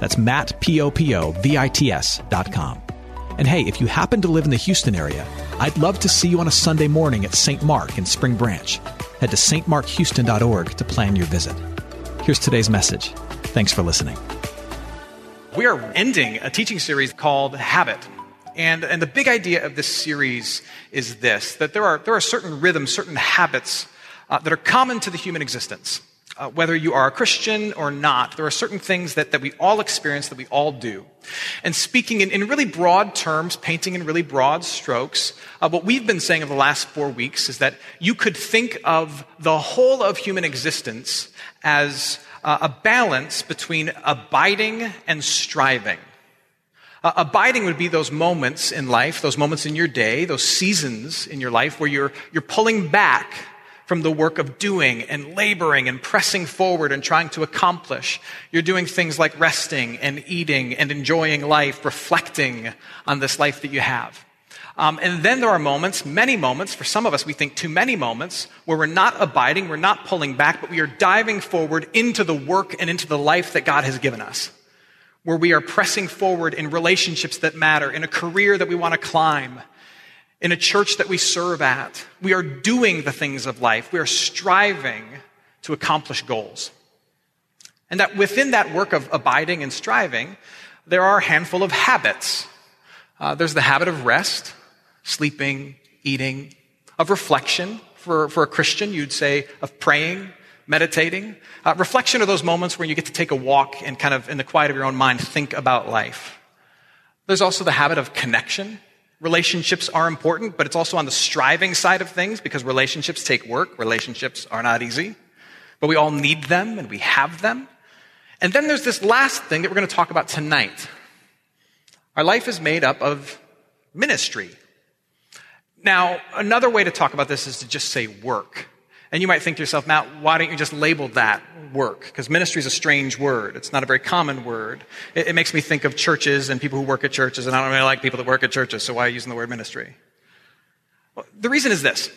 That's Matt, P-O-P-O-V-I-T-S dot com. And hey, if you happen to live in the Houston area, I'd love to see you on a Sunday morning at St. Mark in Spring Branch. Head to stmarkhouston.org to plan your visit. Here's today's message. Thanks for listening. We are ending a teaching series called Habit. And, and the big idea of this series is this that there are, there are certain rhythms, certain habits uh, that are common to the human existence uh, whether you are a Christian or not, there are certain things that, that we all experience, that we all do. And speaking in, in really broad terms, painting in really broad strokes, uh, what we've been saying over the last four weeks is that you could think of the whole of human existence as uh, a balance between abiding and striving. Uh, abiding would be those moments in life, those moments in your day, those seasons in your life where you're, you're pulling back from the work of doing and laboring and pressing forward and trying to accomplish. You're doing things like resting and eating and enjoying life, reflecting on this life that you have. Um, and then there are moments, many moments, for some of us, we think too many moments, where we're not abiding, we're not pulling back, but we are diving forward into the work and into the life that God has given us. Where we are pressing forward in relationships that matter, in a career that we want to climb, in a church that we serve at. We are doing the things of life. We are striving to accomplish goals. And that within that work of abiding and striving, there are a handful of habits. Uh, there's the habit of rest, sleeping, eating, of reflection. For, for a Christian, you'd say of praying, meditating. Uh, reflection are those moments where you get to take a walk and kind of, in the quiet of your own mind, think about life. There's also the habit of connection. Relationships are important, but it's also on the striving side of things because relationships take work. Relationships are not easy, but we all need them and we have them. And then there's this last thing that we're going to talk about tonight. Our life is made up of ministry. Now, another way to talk about this is to just say work. And you might think to yourself, Matt, why don't you just label that work? Because ministry is a strange word. It's not a very common word. It, it, makes me think of churches and people who work at churches, and I don't really like people that work at churches, so why are you using the word ministry? Well, the reason is this.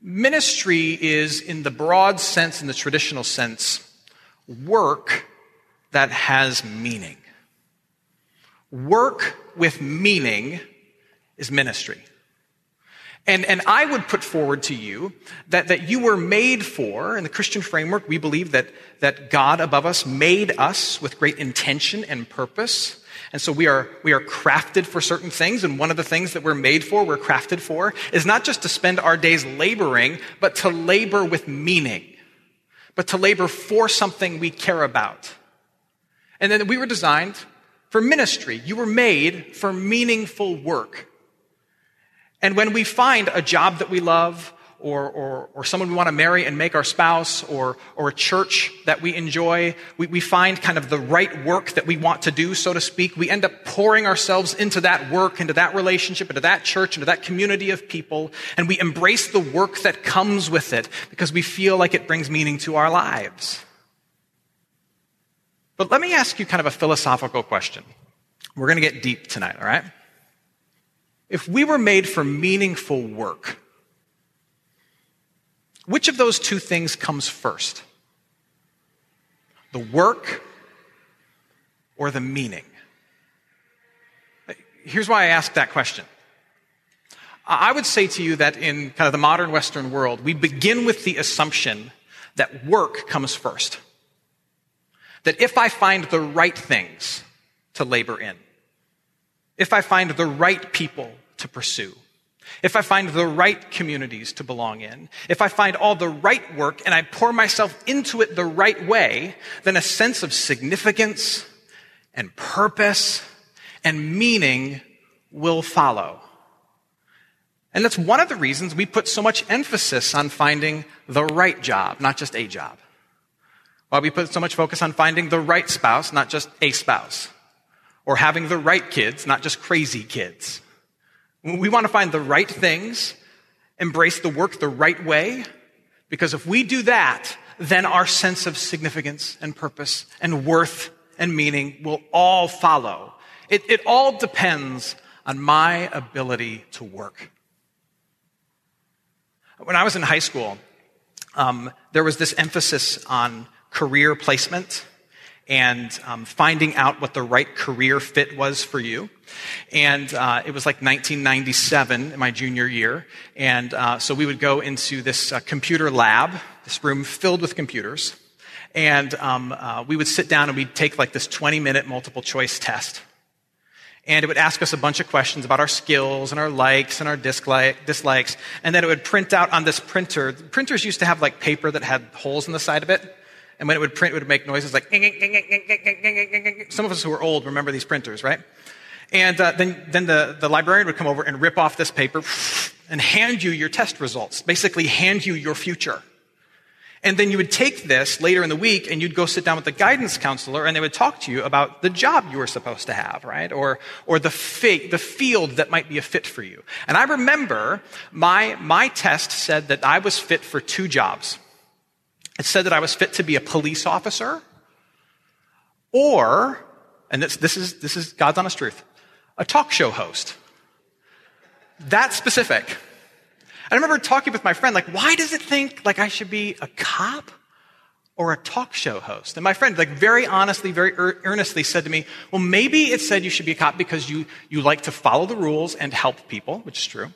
Ministry is, in the broad sense, in the traditional sense, work that has meaning. Work with meaning is ministry. And, and I would put forward to you that, that you were made for, in the Christian framework, we believe that, that God above us made us with great intention and purpose. And so we are, we are crafted for certain things. And one of the things that we're made for, we're crafted for, is not just to spend our days laboring, but to labor with meaning, but to labor for something we care about. And then we were designed for ministry. You were made for meaningful work. And when we find a job that we love, or, or, or someone we want to marry and make our spouse, or, or a church that we enjoy, we, we find kind of the right work that we want to do, so to speak. We end up pouring ourselves into that work, into that relationship, into that church, into that community of people, and we embrace the work that comes with it because we feel like it brings meaning to our lives. But let me ask you kind of a philosophical question. We're going to get deep tonight, all right? If we were made for meaningful work, which of those two things comes first? The work or the meaning? Here's why I ask that question. I would say to you that in kind of the modern Western world, we begin with the assumption that work comes first. That if I find the right things to labor in, if I find the right people to pursue, if I find the right communities to belong in, if I find all the right work and I pour myself into it the right way, then a sense of significance and purpose and meaning will follow. And that's one of the reasons we put so much emphasis on finding the right job, not just a job. Why we put so much focus on finding the right spouse, not just a spouse. Or having the right kids, not just crazy kids. We want to find the right things, embrace the work the right way, because if we do that, then our sense of significance and purpose and worth and meaning will all follow. It, it all depends on my ability to work. When I was in high school, um, there was this emphasis on career placement and um, finding out what the right career fit was for you. And uh, it was like 1997, my junior year. And uh, so we would go into this uh, computer lab, this room filled with computers. And um, uh, we would sit down and we'd take like this 20 minute multiple choice test. And it would ask us a bunch of questions about our skills and our likes and our dislikes. And then it would print out on this printer. Printers used to have like paper that had holes in the side of it. And when it would print, it would make noises like, some of us who are old remember these printers, right? And uh, then, then the, the librarian would come over and rip off this paper and hand you your test results, basically hand you your future. And then you would take this later in the week and you'd go sit down with the guidance counselor and they would talk to you about the job you were supposed to have, right? Or, or the, fi- the field that might be a fit for you. And I remember my, my test said that I was fit for two jobs. It said that I was fit to be a police officer or, and this, this, is, this is God's honest truth, a talk show host. That specific. I remember talking with my friend, like, why does it think like I should be a cop or a talk show host? And my friend, like, very honestly, very earnestly said to me, well, maybe it said you should be a cop because you, you like to follow the rules and help people, which is true.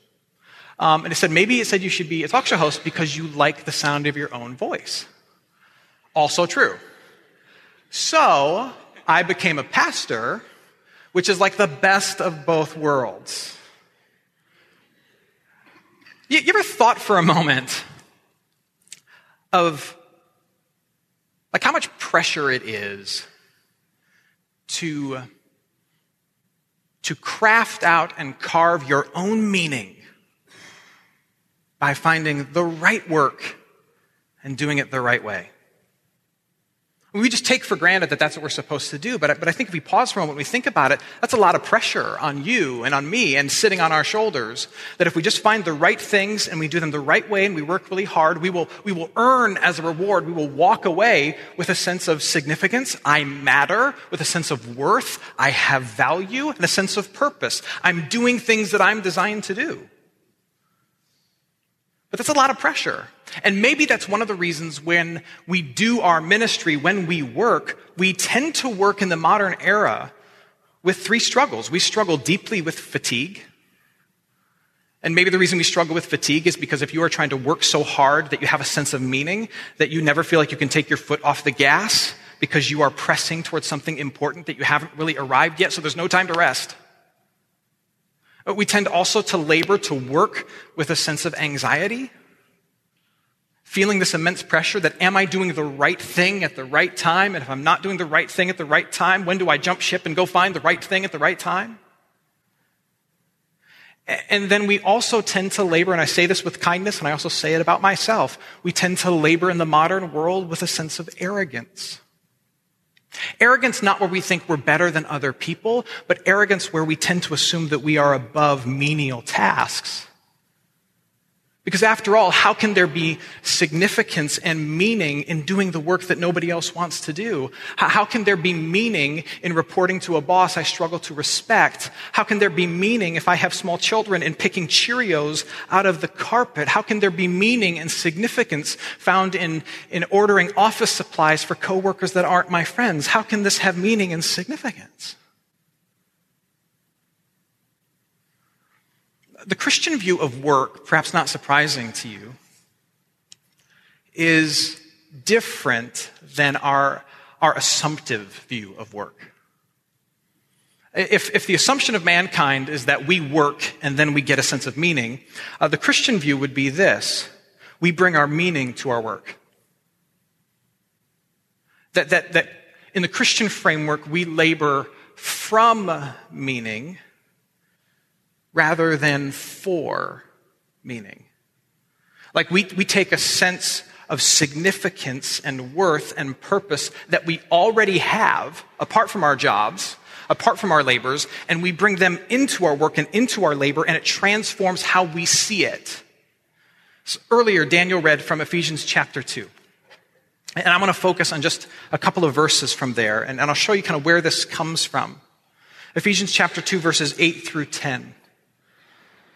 Um, and it said maybe it said you should be a talk show host because you like the sound of your own voice. Also true. So I became a pastor, which is like the best of both worlds. You, you ever thought for a moment of like how much pressure it is to, to craft out and carve your own meaning by finding the right work and doing it the right way? We just take for granted that that's what we're supposed to do. But, but I think if we pause for a moment, and we think about it, that's a lot of pressure on you and on me and sitting on our shoulders. That if we just find the right things and we do them the right way and we work really hard, we will, we will earn as a reward, we will walk away with a sense of significance. I matter, with a sense of worth. I have value and a sense of purpose. I'm doing things that I'm designed to do. But that's a lot of pressure. And maybe that's one of the reasons when we do our ministry, when we work, we tend to work in the modern era with three struggles. We struggle deeply with fatigue. And maybe the reason we struggle with fatigue is because if you are trying to work so hard that you have a sense of meaning, that you never feel like you can take your foot off the gas because you are pressing towards something important that you haven't really arrived yet, so there's no time to rest. But we tend also to labor to work with a sense of anxiety, feeling this immense pressure that am I doing the right thing at the right time? And if I'm not doing the right thing at the right time, when do I jump ship and go find the right thing at the right time? And then we also tend to labor, and I say this with kindness, and I also say it about myself, we tend to labor in the modern world with a sense of arrogance. Arrogance not where we think we're better than other people, but arrogance where we tend to assume that we are above menial tasks. Because after all, how can there be significance and meaning in doing the work that nobody else wants to do? How can there be meaning in reporting to a boss I struggle to respect? How can there be meaning if I have small children in picking Cheerios out of the carpet? How can there be meaning and significance found in, in ordering office supplies for coworkers that aren't my friends? How can this have meaning and significance? The Christian view of work, perhaps not surprising to you, is different than our, our assumptive view of work. If, if the assumption of mankind is that we work and then we get a sense of meaning, uh, the Christian view would be this we bring our meaning to our work. That, that, that in the Christian framework, we labor from meaning rather than for meaning. Like we, we take a sense of significance and worth and purpose that we already have apart from our jobs, apart from our labors, and we bring them into our work and into our labor, and it transforms how we see it. So earlier, Daniel read from Ephesians chapter 2. And I'm going to focus on just a couple of verses from there, and, and I'll show you kind of where this comes from. Ephesians chapter 2, verses 8 through 10.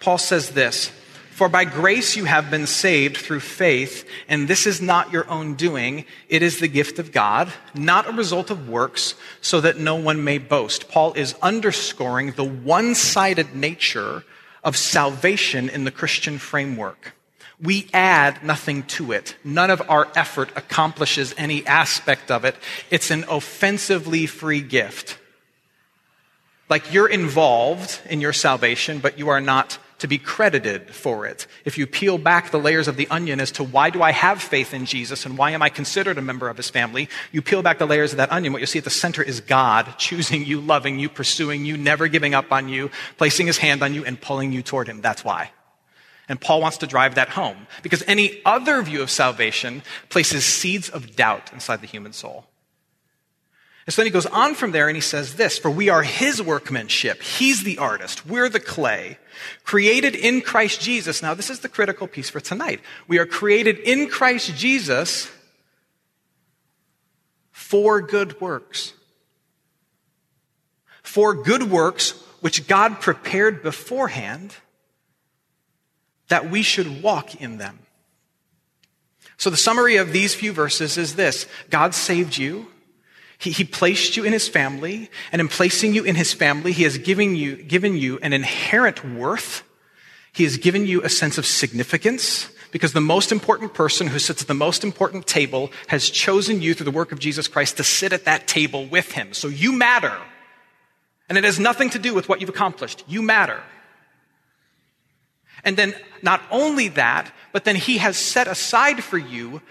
Paul says this For by grace you have been saved through faith, and this is not your own doing. It is the gift of God, not a result of works, so that no one may boast. Paul is underscoring the one sided nature of salvation in the Christian framework. We add nothing to it. None of our effort accomplishes any aspect of it. It's an offensively free gift. Like you're involved in your salvation, but you are not to be credited for it. If you peel back the layers of the onion as to why do I have faith in Jesus and why am I considered a member of his family, you peel back the layers of that onion, what you see at the center is God choosing you, loving you, pursuing you, never giving up on you, placing his hand on you, and pulling you toward him. That's why. And Paul wants to drive that home because any other view of salvation places seeds of doubt inside the human soul. And so then he goes on from there and he says this, for we are his workmanship. He's the artist. We're the clay. Created in Christ Jesus. Now this is the critical piece for tonight. We are created in Christ Jesus for good works. For good works which God prepared beforehand that we should walk in them. So the summary of these few verses is this. God saved you. He, he, placed you in his family, and in placing you in his family, he has given you, given you an inherent worth. He has given you a sense of significance because the most important person who sits at the most important table has chosen you through the work of Jesus Christ to sit at that table with him. So you matter. And it has nothing to do with what you've accomplished. You matter. And then not only that, but then he has set aside for you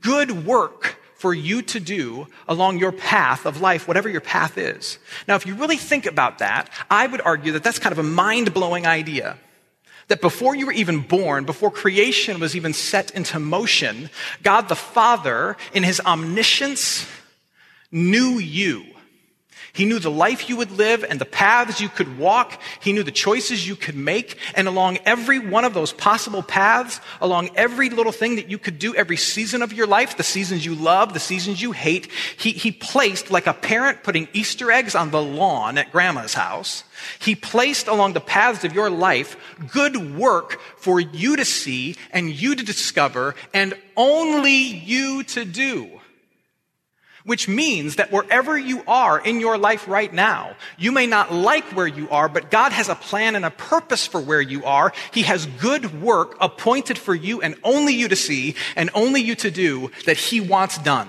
good work for you to do along your path of life, whatever your path is. Now, if you really think about that, I would argue that that's kind of a mind blowing idea. That before you were even born, before creation was even set into motion, God the Father, in his omniscience, knew you he knew the life you would live and the paths you could walk. He knew the choices you could make. And along every one of those possible paths, along every little thing that you could do every season of your life, the seasons you love, the seasons you hate, he, he placed like a parent putting Easter eggs on the lawn at grandma's house. He placed along the paths of your life good work for you to see and you to discover and only you to do. Which means that wherever you are in your life right now, you may not like where you are, but God has a plan and a purpose for where you are. He has good work appointed for you and only you to see and only you to do that He wants done.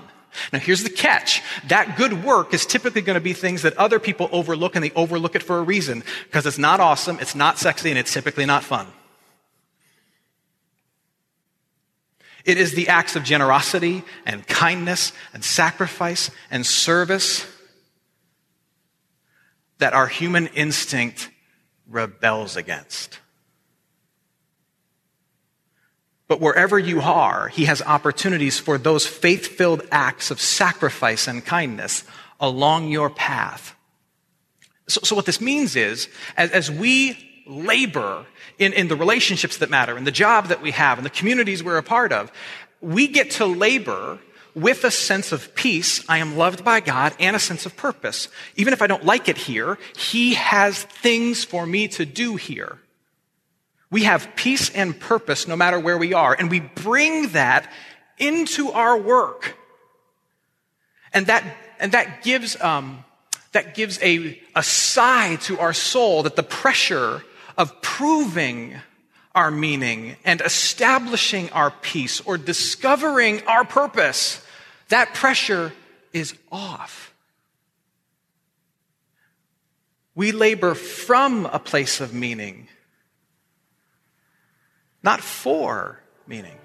Now here's the catch. That good work is typically going to be things that other people overlook and they overlook it for a reason because it's not awesome, it's not sexy, and it's typically not fun. It is the acts of generosity and kindness and sacrifice and service that our human instinct rebels against. But wherever you are, he has opportunities for those faith filled acts of sacrifice and kindness along your path. So, so what this means is, as, as we labor in, in the relationships that matter, in the job that we have, in the communities we're a part of, we get to labor with a sense of peace. I am loved by God and a sense of purpose. Even if I don't like it here, He has things for me to do here. We have peace and purpose no matter where we are, and we bring that into our work. And that, and that gives, um, that gives a, a sigh to our soul that the pressure of proving our meaning and establishing our peace or discovering our purpose, that pressure is off. We labor from a place of meaning, not for meaning.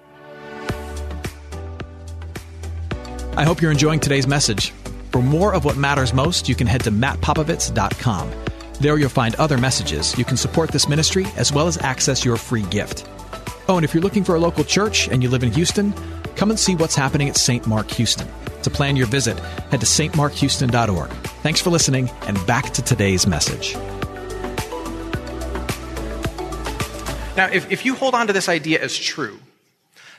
I hope you're enjoying today's message. For more of what matters most, you can head to mattpopovits.com. There you'll find other messages. You can support this ministry as well as access your free gift. Oh, and if you're looking for a local church and you live in Houston, come and see what's happening at St. Mark Houston. To plan your visit, head to stmarkhouston.org. Thanks for listening, and back to today's message. Now, if, if you hold on to this idea as true,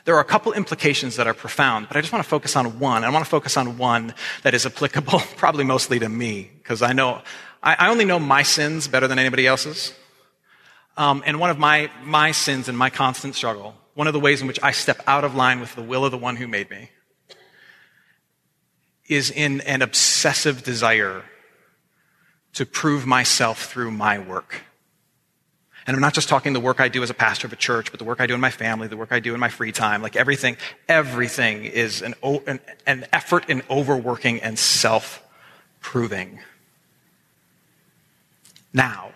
there are a couple implications that are profound, but I just want to focus on one. I want to focus on one that is applicable probably mostly to me, because I know, I, I, only know my sins better than anybody else's. Um, and one of my, my sins and my constant struggle, one of the ways in which I step out of line with the will of the one who made me, is in an obsessive desire to prove myself through my work. And I'm not just talking the work I do as a pastor of a church, but the work I do in my family, the work I do in my free time. Like everything, everything is an, an, an effort in overworking and self proving. Now,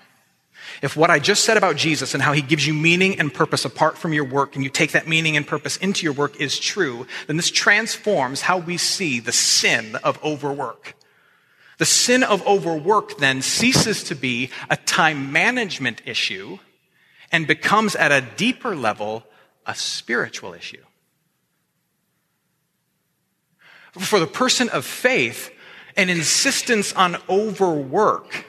if what I just said about Jesus and how he gives you meaning and purpose apart from your work, and you take that meaning and purpose into your work is true, then this transforms how we see the sin of overwork. The sin of overwork then ceases to be a time management issue and becomes at a deeper level a spiritual issue. For the person of faith, an insistence on overwork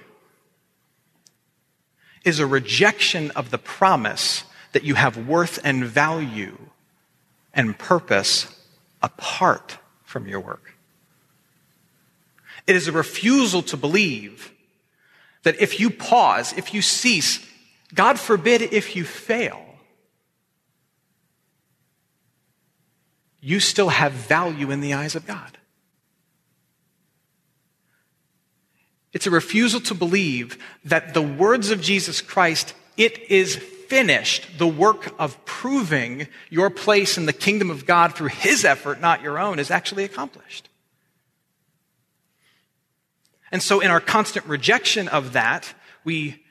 is a rejection of the promise that you have worth and value and purpose apart from your work. It is a refusal to believe that if you pause, if you cease, God forbid if you fail, you still have value in the eyes of God. It's a refusal to believe that the words of Jesus Christ, it is finished, the work of proving your place in the kingdom of God through his effort, not your own, is actually accomplished. And so, in our constant rejection of that, we,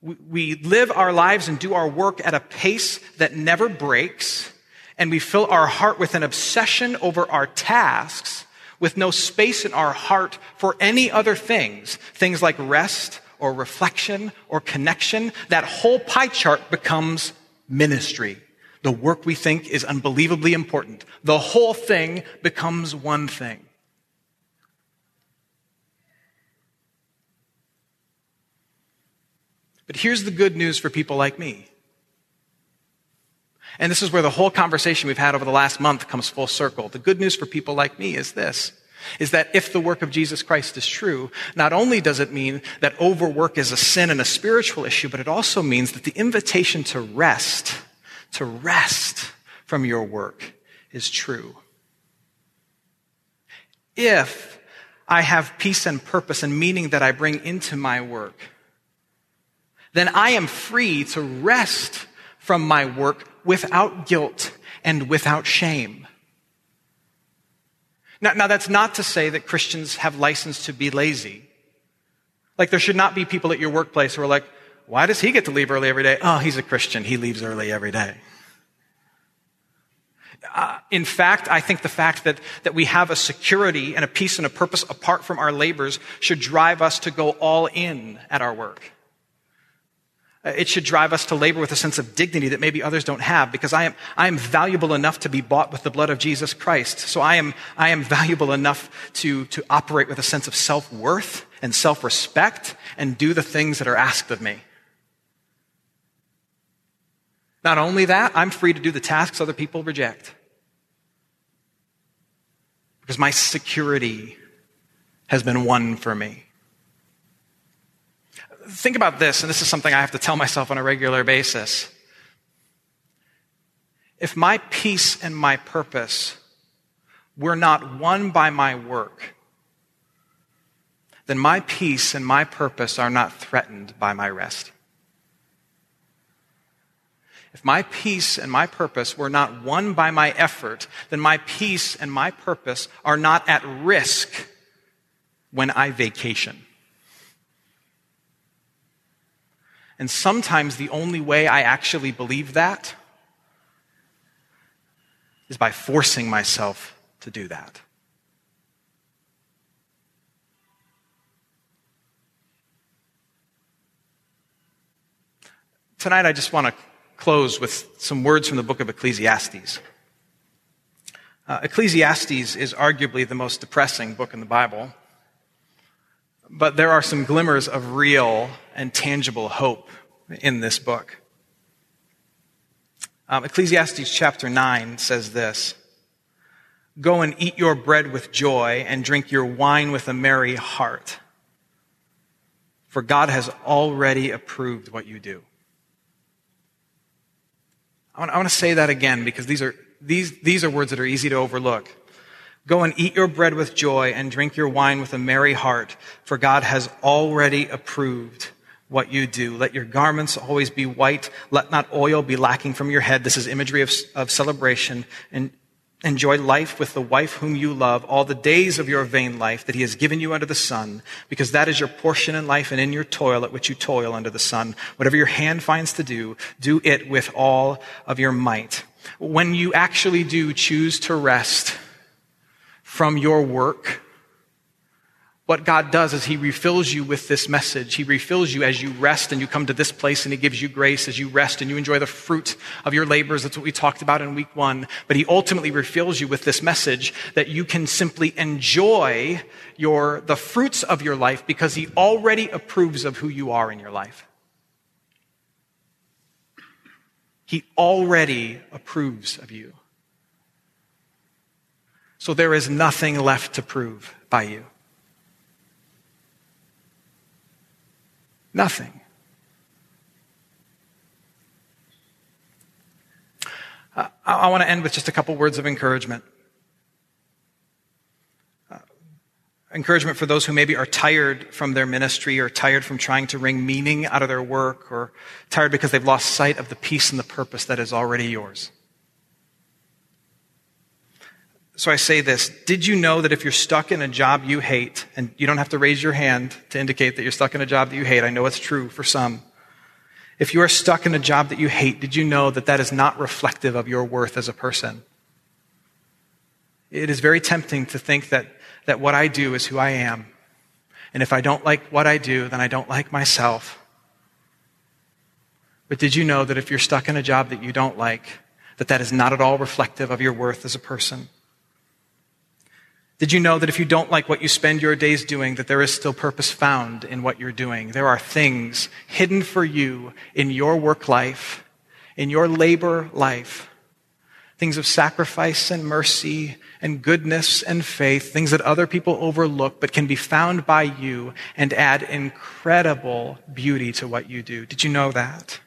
we live our lives and do our work at a pace that never breaks, and we fill our heart with an obsession over our tasks with no space in our heart for any other things, things like rest or reflection or connection. That whole pie chart becomes ministry. The work we think is unbelievably important. The whole thing becomes one thing. But here's the good news for people like me. And this is where the whole conversation we've had over the last month comes full circle. The good news for people like me is this is that if the work of Jesus Christ is true, not only does it mean that overwork is a sin and a spiritual issue, but it also means that the invitation to rest, to rest from your work is true. If I have peace and purpose and meaning that I bring into my work, then I am free to rest from my work without guilt and without shame. Now, now, that's not to say that Christians have license to be lazy. Like, there should not be people at your workplace who are like, why does he get to leave early every day? Oh, he's a Christian. He leaves early every day. Uh, in fact, I think the fact that, that we have a security and a peace and a purpose apart from our labors should drive us to go all in at our work. It should drive us to labor with a sense of dignity that maybe others don't have because I am, I am valuable enough to be bought with the blood of Jesus Christ. So I am, I am valuable enough to, to operate with a sense of self worth and self respect and do the things that are asked of me. Not only that, I'm free to do the tasks other people reject. Because my security has been won for me think about this, and this is something I have to tell myself on a regular basis. If my peace and my purpose were not won by my work, then my peace and my purpose are not threatened by my rest. If my peace and my purpose were not won by my effort, then my peace and my purpose are not at risk when I vacation. And sometimes the only way I actually believe that is by forcing myself to do that. Tonight, I just want to close with some words from the book of Ecclesiastes. Uh, Ecclesiastes is arguably the most depressing book in the Bible, but there are some glimmers of real and tangible hope in this book. Um, Ecclesiastes chapter 9 says this Go and eat your bread with joy and drink your wine with a merry heart, for God has already approved what you do. I want, I want to say that again because these are, these, these are words that are easy to overlook. Go and eat your bread with joy and drink your wine with a merry heart, for God has already approved what you do. Let your garments always be white. Let not oil be lacking from your head. This is imagery of, of celebration. And enjoy life with the wife whom you love all the days of your vain life that he has given you under the sun, because that is your portion in life and in your toil at which you toil under the sun. Whatever your hand finds to do, do it with all of your might. When you actually do choose to rest from your work, what God does is He refills you with this message. He refills you as you rest and you come to this place and He gives you grace as you rest and you enjoy the fruit of your labors. That's what we talked about in week one. But He ultimately refills you with this message that you can simply enjoy your, the fruits of your life because He already approves of who you are in your life. He already approves of you. So there is nothing left to prove by you. Nothing. Uh, I, I want to end with just a couple words of encouragement. Uh, encouragement for those who maybe are tired from their ministry or tired from trying to wring meaning out of their work or tired because they've lost sight of the peace and the purpose that is already yours. So I say this. Did you know that if you're stuck in a job you hate, and you don't have to raise your hand to indicate that you're stuck in a job that you hate, I know it's true for some. If you are stuck in a job that you hate, did you know that that is not reflective of your worth as a person? It is very tempting to think that, that what I do is who I am. And if I don't like what I do, then I don't like myself. But did you know that if you're stuck in a job that you don't like, that that is not at all reflective of your worth as a person? Did you know that if you don't like what you spend your days doing, that there is still purpose found in what you're doing? There are things hidden for you in your work life, in your labor life, things of sacrifice and mercy and goodness and faith, things that other people overlook, but can be found by you and add incredible beauty to what you do. Did you know that?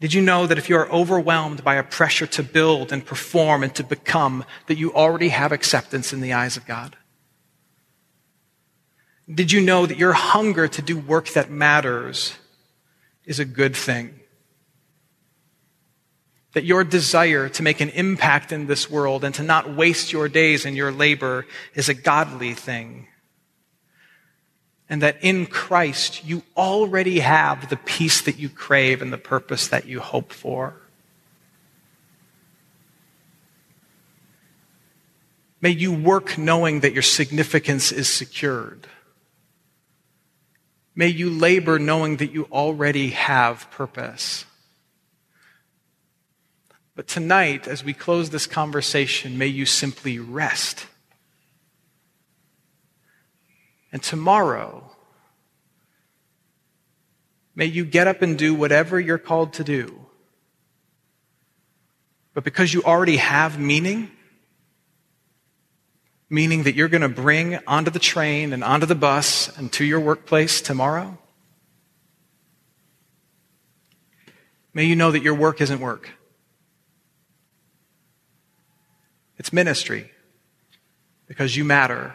Did you know that if you are overwhelmed by a pressure to build and perform and to become, that you already have acceptance in the eyes of God? Did you know that your hunger to do work that matters is a good thing? That your desire to make an impact in this world and to not waste your days and your labor is a godly thing? And that in Christ you already have the peace that you crave and the purpose that you hope for. May you work knowing that your significance is secured. May you labor knowing that you already have purpose. But tonight, as we close this conversation, may you simply rest and tomorrow, may you get up and do whatever you're called to do. But because you already have meaning, meaning that you're going to bring onto the train and onto the bus and to your workplace tomorrow, may you know that your work isn't work. It's ministry because you matter